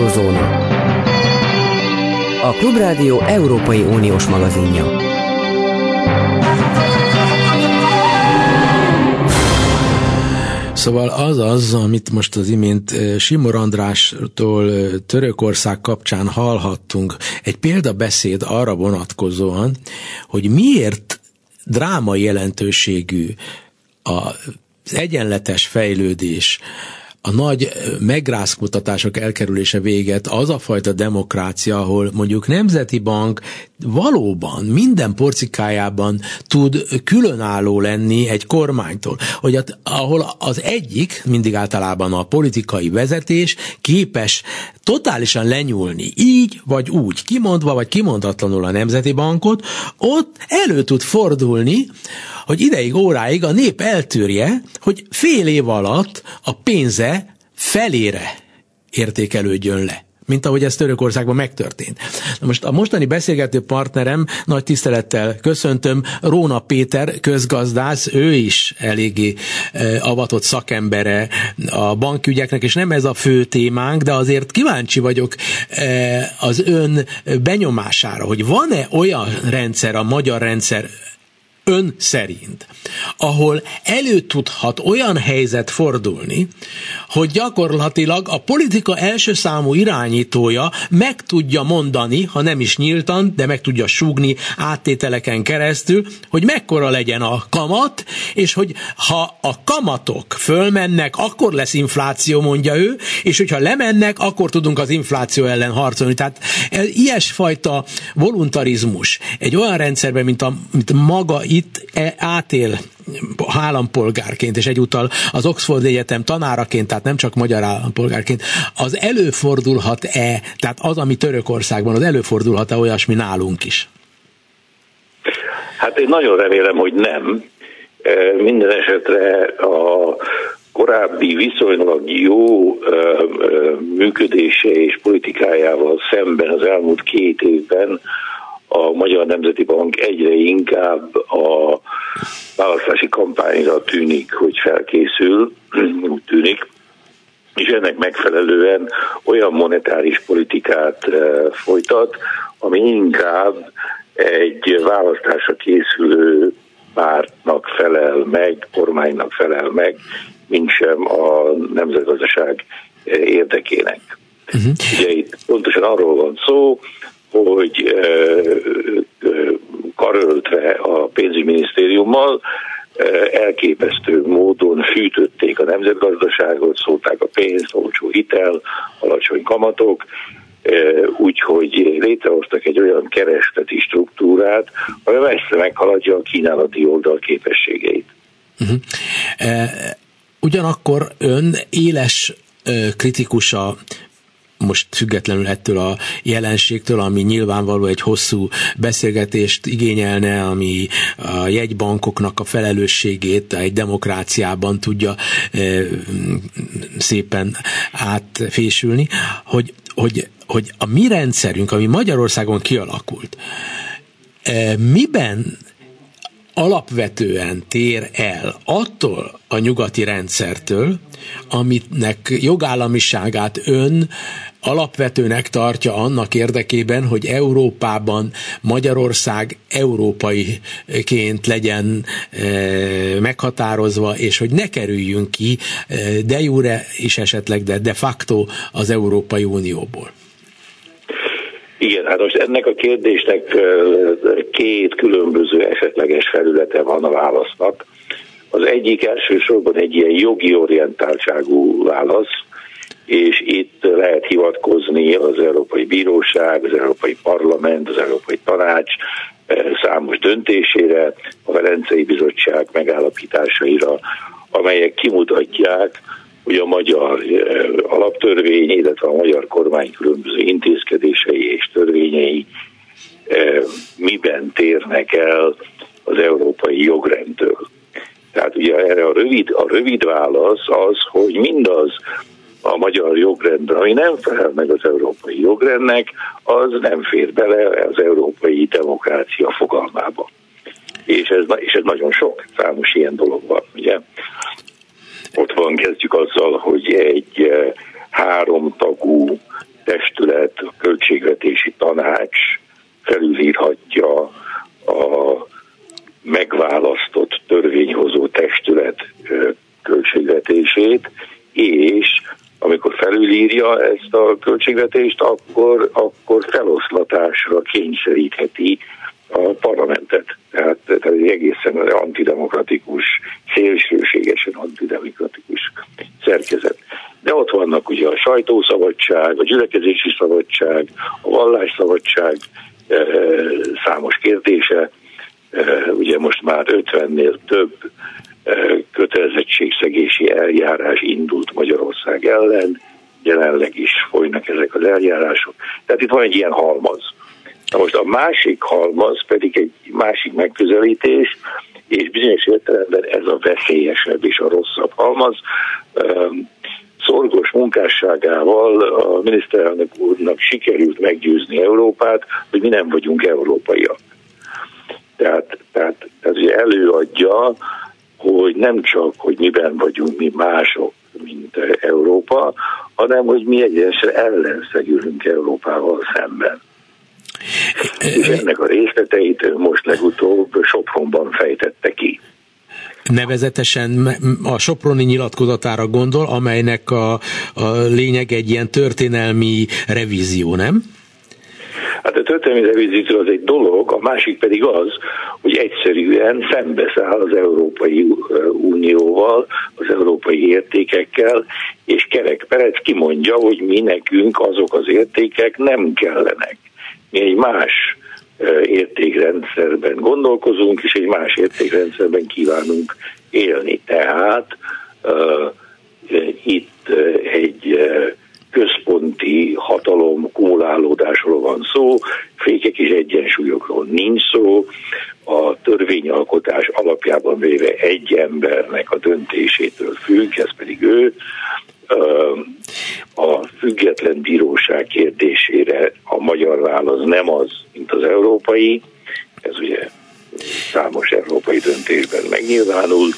Eurozóna. A Klubrádió Európai Uniós magazinja. Szóval az az, amit most az imént eh, Simor Andrástól eh, Törökország kapcsán hallhattunk, egy példabeszéd arra vonatkozóan, hogy miért drámai jelentőségű az egyenletes fejlődés, a nagy megrázkutatások elkerülése véget az a fajta demokrácia, ahol mondjuk Nemzeti Bank valóban minden porcikájában tud különálló lenni egy kormánytól, hogy at, ahol az egyik, mindig általában a politikai vezetés képes totálisan lenyúlni, így vagy úgy, kimondva vagy kimondatlanul a Nemzeti Bankot, ott elő tud fordulni, hogy ideig, óráig a nép eltűrje, hogy fél év alatt a pénze felére értékelődjön le mint ahogy ez Törökországban megtörtént. Na most a mostani beszélgető partnerem, nagy tisztelettel köszöntöm, Róna Péter, közgazdász, ő is eléggé e, avatott szakembere a bankügyeknek, és nem ez a fő témánk, de azért kíváncsi vagyok e, az ön benyomására, hogy van-e olyan rendszer, a magyar rendszer ön szerint, ahol elő tudhat olyan helyzet fordulni, hogy gyakorlatilag a politika első számú irányítója meg tudja mondani, ha nem is nyíltan, de meg tudja súgni áttételeken keresztül, hogy mekkora legyen a kamat, és hogy ha a kamatok fölmennek, akkor lesz infláció, mondja ő, és hogyha lemennek, akkor tudunk az infláció ellen harcolni. Tehát ilyesfajta voluntarizmus egy olyan rendszerben, mint, a, mint maga itt e, átél állampolgárként, és egyúttal az Oxford Egyetem tanáraként, tehát nem csak magyar állampolgárként, az előfordulhat-e, tehát az, ami Törökországban, az előfordulhat-e olyasmi nálunk is? Hát én nagyon remélem, hogy nem. E, minden esetre a korábbi viszonylag jó működése és politikájával szemben az elmúlt két évben a Magyar Nemzeti Bank egyre inkább a választási kampányra tűnik, hogy felkészül, úgy tűnik, és ennek megfelelően olyan monetáris politikát eh, folytat, ami inkább egy választásra készülő pártnak felel meg, kormánynak felel meg, mint sem a nemzetgazdaság eh, érdekének. Uh-huh. Ugye itt pontosan arról van szó, hogy karöltve a pénzügyminisztériummal elképesztő módon fűtötték a nemzetgazdaságot, szólták a pénzt, olcsó hitel, alacsony kamatok, úgyhogy létrehoztak egy olyan keresleti struktúrát, ami messze meghaladja a kínálati oldal képességeit. Uh-huh. Ugyanakkor ön éles kritikusa most függetlenül ettől a jelenségtől, ami nyilvánvaló egy hosszú beszélgetést igényelne, ami a jegybankoknak a felelősségét egy demokráciában tudja e, szépen átfésülni, hogy, hogy, hogy a mi rendszerünk, ami Magyarországon kialakult, e, miben alapvetően tér el attól a nyugati rendszertől, aminek jogállamiságát ön alapvetőnek tartja annak érdekében, hogy Európában Magyarország európaiként legyen e, meghatározva, és hogy ne kerüljünk ki e, de jure is esetleg, de de facto az Európai Unióból. Igen, hát most ennek a kérdésnek e, két különböző esetleges felülete van a válasznak. Az egyik elsősorban egy ilyen jogi orientáltságú válasz, és itt lehet hivatkozni az Európai Bíróság, az Európai Parlament, az Európai Tanács eh, számos döntésére, a Velencei Bizottság megállapításaira, amelyek kimutatják, hogy a magyar eh, alaptörvény, illetve a magyar kormány különböző intézkedései és törvényei eh, miben térnek el az európai jogrendtől. Tehát ugye erre a rövid, a rövid válasz az, hogy mindaz, a magyar jogrendben, ami nem felel meg az európai jogrendnek, az nem fér bele az európai demokrácia fogalmába. És ez, és ez nagyon sok, számos ilyen dolog van, ugye. Ott van, kezdjük azzal, hogy egy eh, három tagú testület, a költségvetési tanács felülírhatja a megválasztott törvényhozó testület költségvetését, és amikor felülírja ezt a költségvetést, akkor, akkor feloszlatásra kényszerítheti a parlamentet. Tehát, tehát egy egészen antidemokratikus, szélsőségesen antidemokratikus szerkezet. De ott vannak ugye a sajtószabadság, a gyülekezési szabadság, a vallásszabadság e, számos kérdése. E, ugye most már 50-nél több kötelezettségszegési eljárás indult Magyarország ellen, jelenleg is folynak ezek az eljárások. Tehát itt van egy ilyen halmaz. Na most a másik halmaz pedig egy másik megközelítés, és bizonyos értelemben ez a veszélyesebb és a rosszabb halmaz. Szorgos munkásságával a miniszterelnök úrnak sikerült meggyőzni Európát, hogy mi nem vagyunk európaiak. Tehát, tehát ez előadja, hogy nem csak, hogy miben vagyunk mi mások, mint Európa, hanem hogy mi egyenesen ellenszegülünk Európával szemben. És ennek a részleteit most legutóbb Sopronban fejtette ki. Nevezetesen a Soproni nyilatkozatára gondol, amelynek a, a lényeg egy ilyen történelmi revízió, nem? Hát a történelmi revízió az egy dolog, a másik pedig az, hogy egyszerűen szembeszáll az Európai Unióval, az európai értékekkel, és Kerek Perec kimondja, hogy mi nekünk azok az értékek nem kellenek mi egy más értékrendszerben gondolkozunk, és egy más értékrendszerben kívánunk élni. Tehát uh, itt egy központi hatalom kumulálódásról van szó, fékek és egyensúlyokról nincs szó, a törvényalkotás alapjában véve egy embernek a döntésétől függ, ez pedig ő, a független bíróság kérdésére a magyar válasz nem az, mint az európai, ez ugye számos európai döntésben megnyilvánult,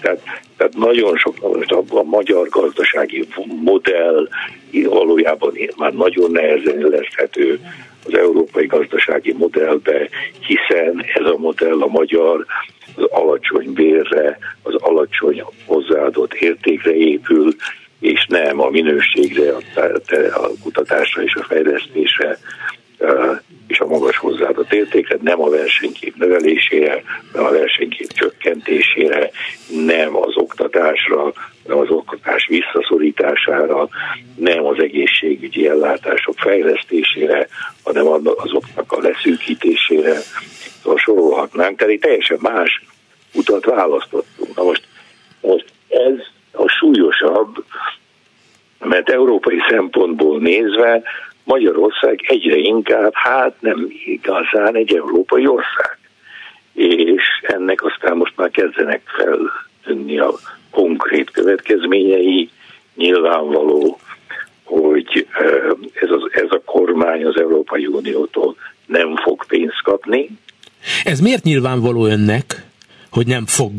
tehát, tehát nagyon sok, most a, a magyar gazdasági modell valójában már nagyon nehezen illeszthető az európai gazdasági modellbe, hiszen ez a modell a magyar az alacsony bérre, az alacsony hozzáadott értékre épül, és nem a minőségre, a kutatásra és a fejlesztésre. És a magas hozzáadott értékre, nem a versenykép növelésére, nem a versenykép csökkentésére, nem az oktatásra, nem az oktatás visszaszorítására, nem az egészségügyi ellátások fejlesztésére, hanem azoknak a leszűkítésére, szóval sorolhatnánk, tehát egy teljesen más utat választottunk. Na most, most ez a súlyosabb, mert európai szempontból nézve Magyarország egyre inkább, hát nem igazán egy európai ország. És ennek aztán most már kezdenek feltűnni a konkrét következményei. Nyilvánvaló, hogy ez, az, ez a kormány az Európai Uniótól nem fog pénzt kapni. Ez miért nyilvánvaló önnek, hogy nem fog?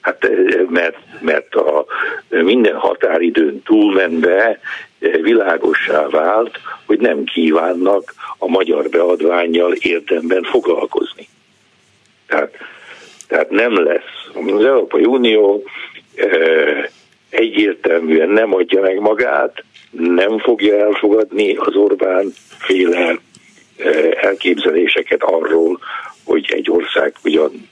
Hát mert, mert a minden határidőn túlmenve világossá vált, hogy nem kívánnak a magyar beadványjal érdemben foglalkozni. Tehát, tehát nem lesz. Az Európai Unió egyértelműen nem adja meg magát, nem fogja elfogadni az Orbán féle elképzeléseket arról, hogy egy ország ugyan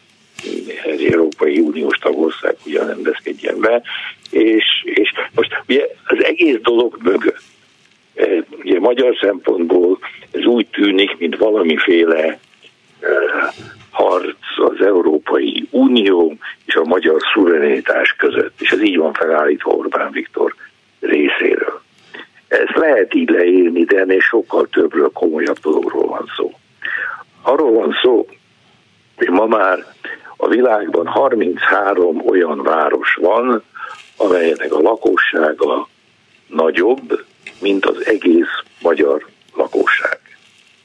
egy Európai Uniós tagország ugyan rendezkedjen be, és most ugye az egész dolog mögött, ugye magyar szempontból ez úgy tűnik, mint valamiféle harc az Európai Unió és a magyar szuverenitás között, és ez így van felállítva Orbán Viktor részéről. Ezt lehet így leírni, de ennél sokkal többről, komolyabb dologról van szó. Arról van szó, hogy ma már a világban 33 olyan város van, amelynek a lakossága nagyobb, mint az egész magyar lakosság.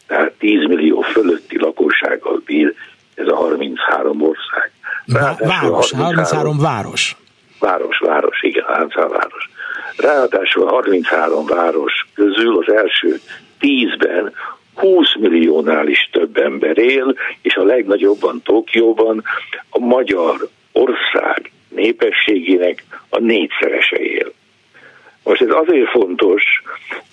Tehát 10 millió fölötti lakossággal bír ez a 33 ország. város, 33, 33 város. Város, város, igen, 33 város. Ráadásul 33 város közül az első 10-ben 20 milliónál is több ember él, és a legnagyobban Tokióban a magyar ország népességének a négyszerese él. Most ez azért fontos,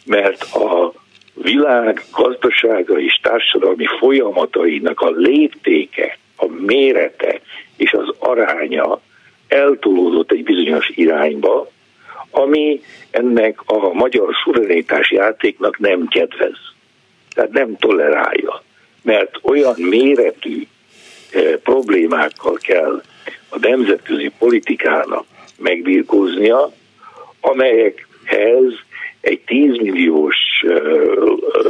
mert a világ gazdasága és társadalmi folyamatainak a léptéke, a mérete és az aránya eltolódott egy bizonyos irányba, ami ennek a magyar szuverenitás játéknak nem kedvez. Tehát nem tolerálja. Mert olyan méretű eh, problémákkal kell a nemzetközi politikának megbírkóznia, amelyekhez egy 10 milliós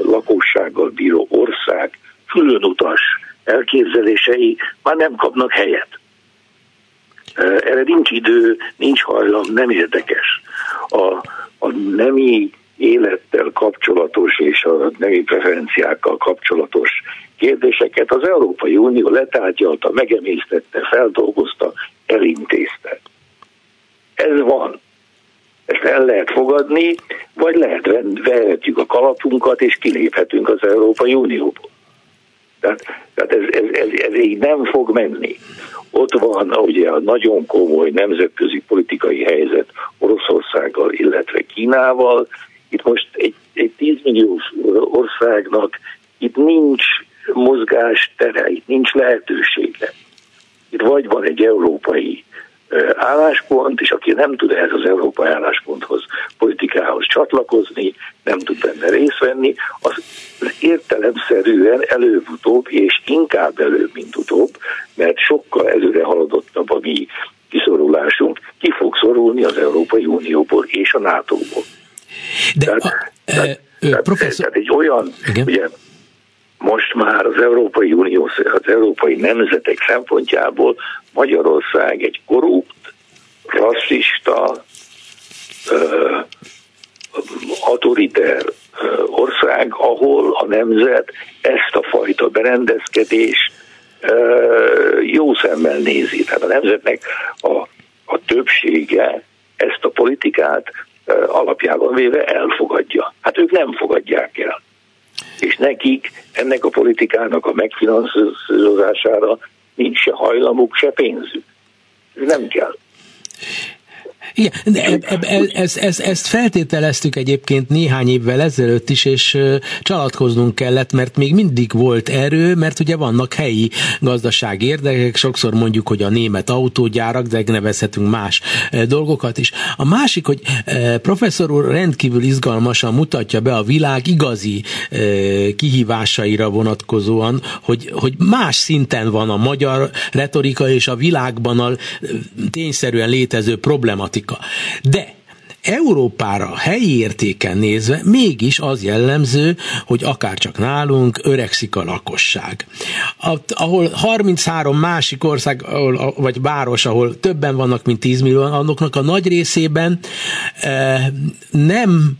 lakossággal bíró ország külön utas elképzelései már nem kapnak helyet. Erre nincs idő, nincs hajlam, nem érdekes. A, a nemi élettel kapcsolatos és a nemi preferenciákkal kapcsolatos kérdéseket az Európai Unió letárgyalta, megemésztette, feldolgozta, elintézte. Ez van. Ezt el lehet fogadni, vagy lehet vehetjük a kalapunkat, és kiléphetünk az Európai Unióból. Tehát, tehát ez, ez, ez, ez így nem fog menni. Ott van ugye a nagyon komoly nemzetközi politikai helyzet Oroszországgal, illetve Kínával. Itt most egy, egy 10 milliós országnak itt nincs mozgás tere, itt nincs lehetősége. Itt vagy van egy európai álláspont, és aki nem tud ehhez az európai állásponthoz, politikához csatlakozni, nem tud benne részt venni, az értelemszerűen előbb-utóbb, és inkább előbb, mint utóbb, mert sokkal előre haladottabb a mi kiszorulásunk, ki fog szorulni az Európai Unióból és a NATO-ból. De tehát, a, tehát, e, tehát, professzor... tehát egy olyan, Igen. ugye most már az Európai Unió, az európai nemzetek szempontjából Magyarország egy korrupt, rasszista, autoriter ország, ahol a nemzet ezt a fajta berendezkedést jó szemmel nézi. Tehát a nemzetnek a, a többsége ezt a politikát alapjában véve elfogadja. Hát ők nem fogadják el és nekik ennek a politikának a megfinanszírozására nincs se hajlamuk, se pénzük. Nem kell. Igen, de e, e, e, ezt, ezt, ezt feltételeztük egyébként néhány évvel ezelőtt is, és csalatkoznunk kellett, mert még mindig volt erő, mert ugye vannak helyi gazdasági érdekek, sokszor mondjuk, hogy a német autógyárak, de nevezhetünk más dolgokat is. A másik, hogy professzor úr rendkívül izgalmasan mutatja be a világ igazi kihívásaira vonatkozóan, hogy, hogy más szinten van a magyar retorika és a világban a tényszerűen létező problematika politika. De Európára helyi értéken nézve mégis az jellemző, hogy akárcsak nálunk öregszik a lakosság. Ahol 33 másik ország, vagy város, ahol többen vannak, mint 10 millió, annoknak a nagy részében eh, nem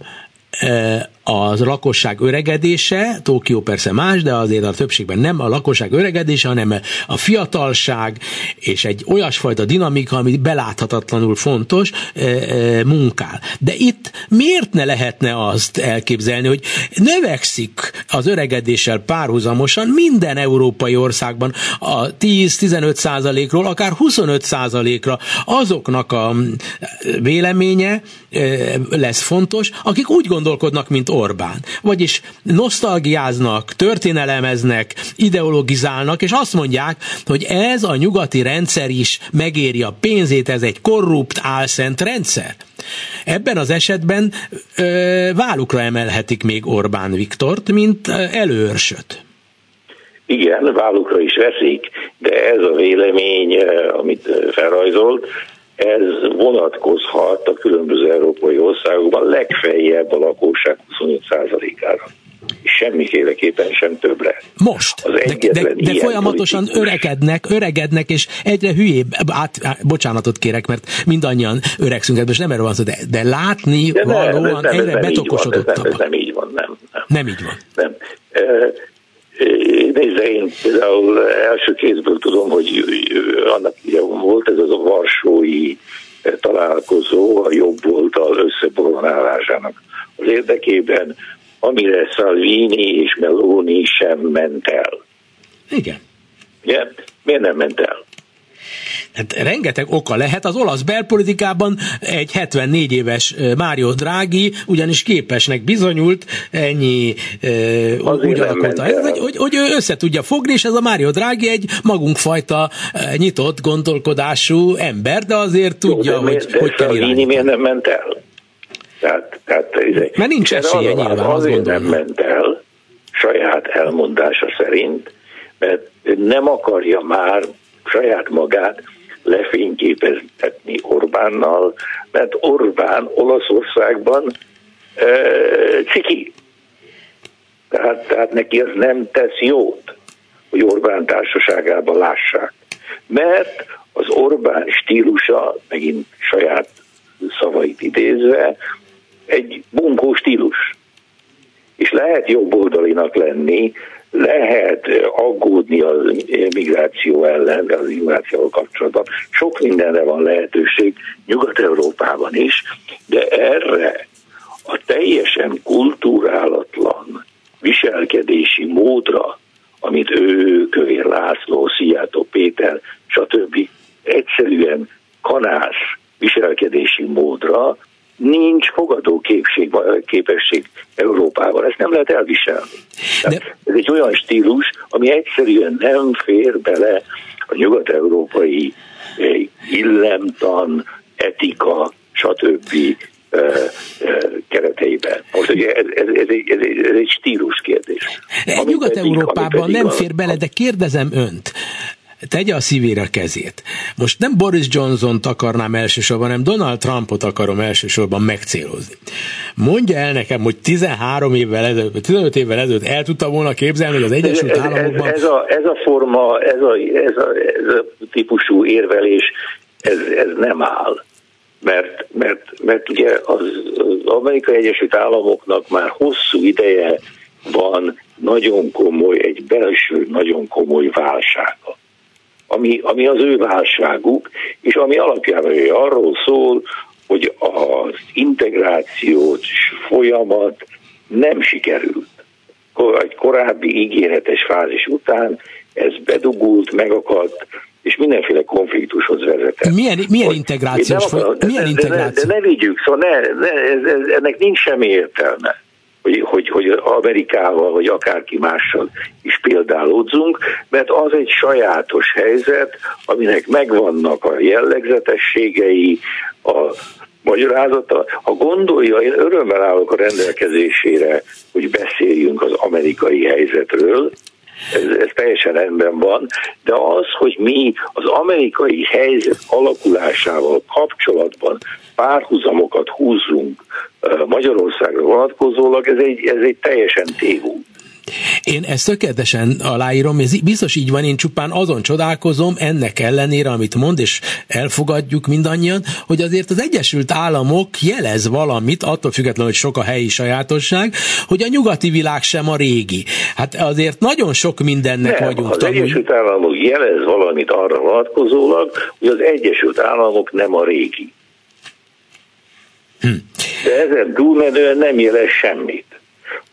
eh, a lakosság öregedése, Tokió persze más, de azért a többségben nem a lakosság öregedése, hanem a fiatalság és egy olyasfajta dinamika, ami beláthatatlanul fontos, e, e, munkál. De itt miért ne lehetne azt elképzelni, hogy növekszik az öregedéssel párhuzamosan minden európai országban a 10-15 százalékról, akár 25 százalékra azoknak a véleménye e, lesz fontos, akik úgy gondolkodnak, mint Orbán. Vagyis nosztalgiáznak, történelemeznek, ideologizálnak, és azt mondják, hogy ez a nyugati rendszer is megéri a pénzét, ez egy korrupt, álszent rendszer. Ebben az esetben ö, válukra emelhetik még Orbán Viktort, mint előörsöt. Igen, vállukra is veszik, de ez a vélemény, amit felrajzolt, ez vonatkozhat a különböző európai országokban legfeljebb a lakosság 25%-ára és semmiféleképpen sem többre. Most, az de, de, de folyamatosan politikus. öregednek, öregednek, és egyre hülyébb, át, át, bocsánatot kérek, mert mindannyian öregszünk, most nem erről van szó, de, de látni de valóan nem, egyre betokosodottabb. Ez, ez nem így van, nem. Nem, nem így van. Nem. Nézze, én például első kézből tudom, hogy annak ugye volt ez az a varsói találkozó a jobb oldal összeboronálásának az érdekében, amire Salvini és Meloni sem ment el. Igen. Ugye? Miért nem ment el? Hát rengeteg oka lehet. Az olasz belpolitikában egy 74 éves Mário Draghi ugyanis képesnek bizonyult ennyi uh, úgy alakult hogy, hogy, hogy ő össze tudja fogni, és ez a Mário Draghi egy magunkfajta nyitott gondolkodású ember, de azért tudja, Jó, de hogy, de hogy kell irányítani. miért nem ment el? Tehát, tehát, Mert nincs esélye nyilván, azért nem ment el, saját elmondása szerint, mert nem akarja már saját magát lefényképeztetni Orbánnal, mert Orbán Olaszországban e, ciki. Tehát, tehát neki ez nem tesz jót, hogy Orbán társaságában lássák. Mert az Orbán stílusa, megint saját szavait idézve, egy bunkó stílus. És lehet jobboldalinak lenni, lehet aggódni a migráció ellen, az immigrációval kapcsolatban. Sok mindenre van lehetőség Nyugat-Európában is, de erre a teljesen kultúrálatlan viselkedési módra, amit ő, Kövér László, Szijjátó Péter, stb. egyszerűen kanász viselkedési módra nincs fogadó képség, képesség Európában. Ezt nem lehet elviselni. De... Ez egy olyan stílus, ami egyszerűen nem fér bele a nyugat-európai eh, illemtan, etika, stb. Eh, eh, kereteiben. Most ugye ez, ez, ez, egy, ez, egy, ez egy stílus kérdés. Nyugat-Európában nem fér bele, de kérdezem önt, tegye a szívére a kezét. Most nem Boris Johnson-t akarnám elsősorban, hanem Donald Trumpot akarom elsősorban megcélozni. Mondja el nekem, hogy 13 évvel ezelőtt, 15 évvel ezelőtt el tudta volna képzelni, hogy az Egyesült ez, Államokban... Ez, ez, a, ez a forma, ez a, ez, a, ez a típusú érvelés, ez, ez nem áll. Mert, mert, mert ugye az, az Amerikai Egyesült Államoknak már hosszú ideje van nagyon komoly, egy belső nagyon komoly válsága ami, ami az ő válságuk, és ami alapján ő arról szól, hogy az integrációs folyamat nem sikerült. Egy korábbi ígéretes fázis után ez bedugult, megakadt, és mindenféle konfliktushoz vezetett. Milyen, milyen integrációs folyamat? milyen integráció? De, de, de ne vigyük, szóval ne, ne, ez, ez, ennek nincs semmi értelme hogy, hogy, hogy Amerikával, vagy akárki mással is példálódzunk, mert az egy sajátos helyzet, aminek megvannak a jellegzetességei, a magyarázata. Ha gondolja, én örömmel állok a rendelkezésére, hogy beszéljünk az amerikai helyzetről, ez, ez teljesen rendben van, de az, hogy mi az amerikai helyzet alakulásával kapcsolatban párhuzamokat húzzunk Magyarországra vonatkozólag, ez egy, ez egy teljesen tévú. Én ezt tökéletesen aláírom, ez biztos így van, én csupán azon csodálkozom, ennek ellenére, amit mond, és elfogadjuk mindannyian, hogy azért az Egyesült Államok jelez valamit, attól függetlenül, hogy sok a helyi sajátosság, hogy a nyugati világ sem a régi. Hát azért nagyon sok mindennek Nem, vagyunk az tanulni. Egyesült Államok jelez valamit arra vonatkozólag, hogy az Egyesült Államok nem a régi. Hm. De ezen túlmenően nem jelez semmit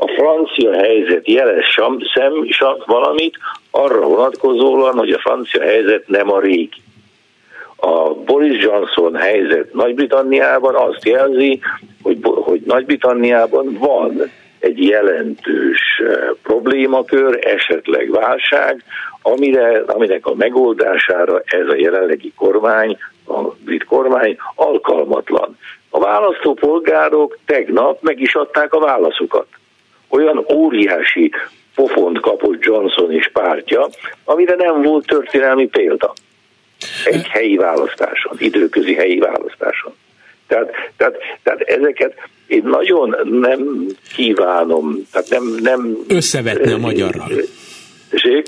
a francia helyzet jelez sem, szem, sem valamit arra vonatkozóan, hogy a francia helyzet nem a régi. A Boris Johnson helyzet Nagy-Britanniában azt jelzi, hogy, hogy Nagy-Britanniában van egy jelentős eh, problémakör, esetleg válság, amire, aminek a megoldására ez a jelenlegi kormány, a brit kormány alkalmatlan. A választópolgárok tegnap meg is adták a válaszukat olyan óriási pofont kapott Johnson és pártja, amire nem volt történelmi példa. Egy helyi választáson, időközi helyi választáson. Tehát, tehát, tehát ezeket én nagyon nem kívánom, tehát nem... nem Összevetni a magyarral.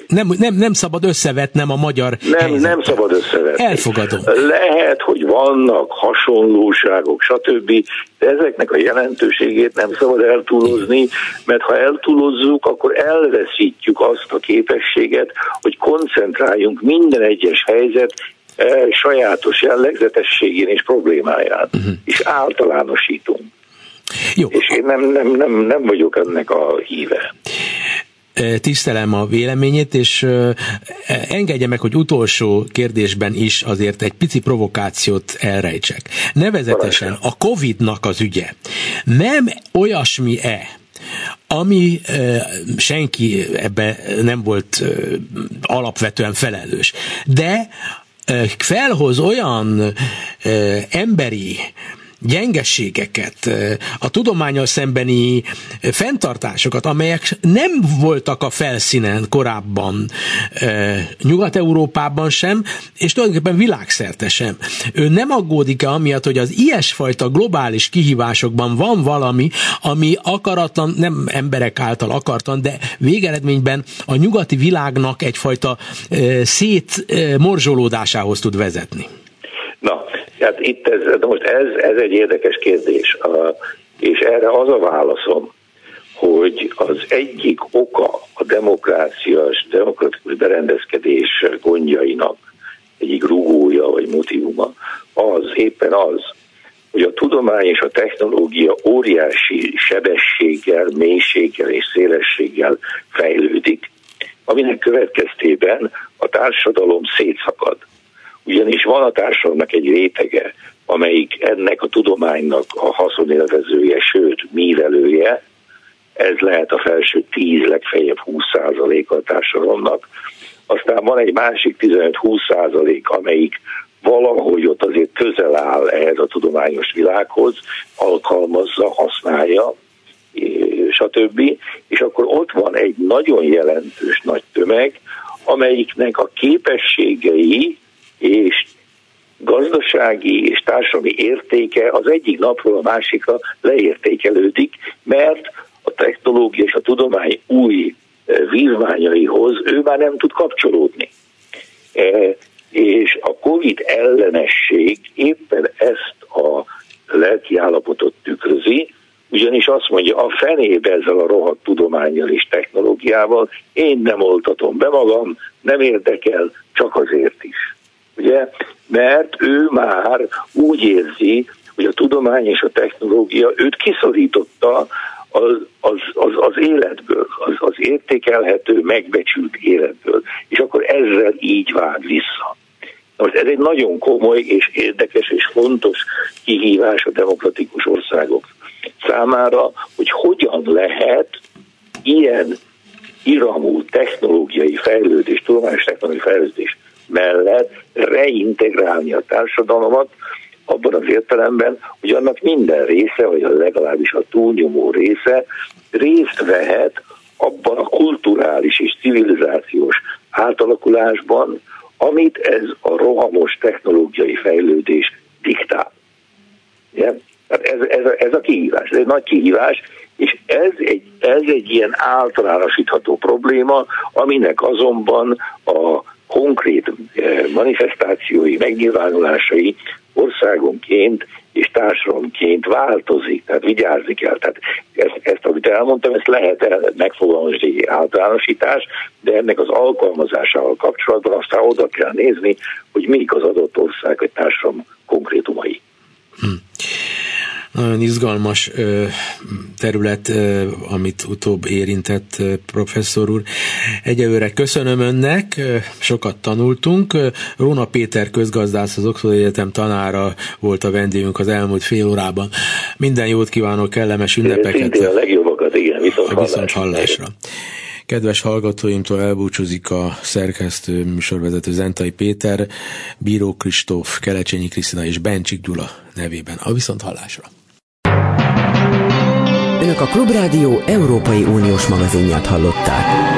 Nem, nem, nem szabad összevetnem a magyar Nem, helyzetet. nem szabad összevetni. Elfogadom. Lehet, hogy vannak hasonlóságok, stb., de ezeknek a jelentőségét nem szabad eltúlozni, mert ha eltúlozzuk, akkor elveszítjük azt a képességet, hogy koncentráljunk minden egyes helyzet sajátos jellegzetességén és problémáján, uh-huh. és általánosítunk. Jó. És én nem, nem, nem, nem vagyok ennek a híve tisztelem a véleményét, és engedje meg, hogy utolsó kérdésben is azért egy pici provokációt elrejtsek. Nevezetesen a Covid-nak az ügye. Nem olyasmi-e, ami senki ebbe nem volt alapvetően felelős, de felhoz olyan emberi gyengességeket, a tudományos szembeni fenntartásokat, amelyek nem voltak a felszínen korábban Nyugat-Európában sem, és tulajdonképpen világszerte sem. Ő nem aggódik-e amiatt, hogy az ilyesfajta globális kihívásokban van valami, ami akaratlan, nem emberek által akartan, de végeredményben a nyugati világnak egyfajta szétmorzsolódásához tud vezetni. Tehát itt ez, de most ez, ez egy érdekes kérdés, a, és erre az a válaszom, hogy az egyik oka a demokráciás, demokratikus berendezkedés gondjainak, egyik rugója vagy motivuma, az éppen az, hogy a tudomány és a technológia óriási sebességgel, mélységgel és szélességgel fejlődik, aminek következtében a társadalom szétszakad ugyanis van a társadalomnak egy rétege, amelyik ennek a tudománynak a haszonélvezője, sőt, mívelője, ez lehet a felső 10, legfeljebb 20% a társadalomnak. Aztán van egy másik 15-20 százalék, amelyik valahogy ott azért közel áll ehhez a tudományos világhoz, alkalmazza, használja, stb. És akkor ott van egy nagyon jelentős nagy tömeg, amelyiknek a képességei és gazdasági és társadalmi értéke az egyik napról a másikra leértékelődik, mert a technológia és a tudomány új eh, vívmányaihoz ő már nem tud kapcsolódni. E, és a COVID ellenesség éppen ezt a lelki állapotot tükrözi, ugyanis azt mondja, a fenébe ezzel a rohadt tudományjal és technológiával, én nem oltatom be magam, nem érdekel, csak azért is ugye, mert ő már úgy érzi, hogy a tudomány és a technológia őt kiszorította az, az, az, az életből, az, az értékelhető, megbecsült életből, és akkor ezzel így vág vissza. Most ez egy nagyon komoly és érdekes és fontos kihívás a demokratikus országok számára, hogy hogyan lehet ilyen iramú technológiai fejlődés, tudományos technológiai fejlődés mellett reintegrálni a társadalmat, abban az értelemben, hogy annak minden része, vagy legalábbis a túlnyomó része részt vehet abban a kulturális és civilizációs átalakulásban, amit ez a rohamos technológiai fejlődés diktál. Ja? Tehát ez, ez, ez a kihívás, ez egy nagy kihívás, és ez egy, ez egy ilyen általánosítható probléma, aminek azonban a konkrét eh, manifestációi, megnyilvánulásai országonként és társadalomként változik, tehát vigyázni kell. Tehát ezt, ezt amit elmondtam, ezt lehet megfogalmazni általánosítás, de ennek az alkalmazásával kapcsolatban aztán oda kell nézni, hogy mik az adott ország vagy társadalom konkrétumai. Hm nagyon izgalmas terület, amit utóbb érintett professzor úr. Egyelőre köszönöm önnek, sokat tanultunk. Róna Péter közgazdász, az Oxford Egyetem tanára volt a vendégünk az elmúlt fél órában. Minden jót kívánok, kellemes ünnepeket. Szintén a legjobbakat, igen, viszont, a viszont hallásra. Kedves hallgatóimtól elbúcsúzik a szerkesztő műsorvezető Zentai Péter, Bíró Kristóf, Kelecsényi Krisztina és Bencsik Gyula nevében. A viszont hallásra. Önök a Klubrádió Európai Uniós magazinját hallották.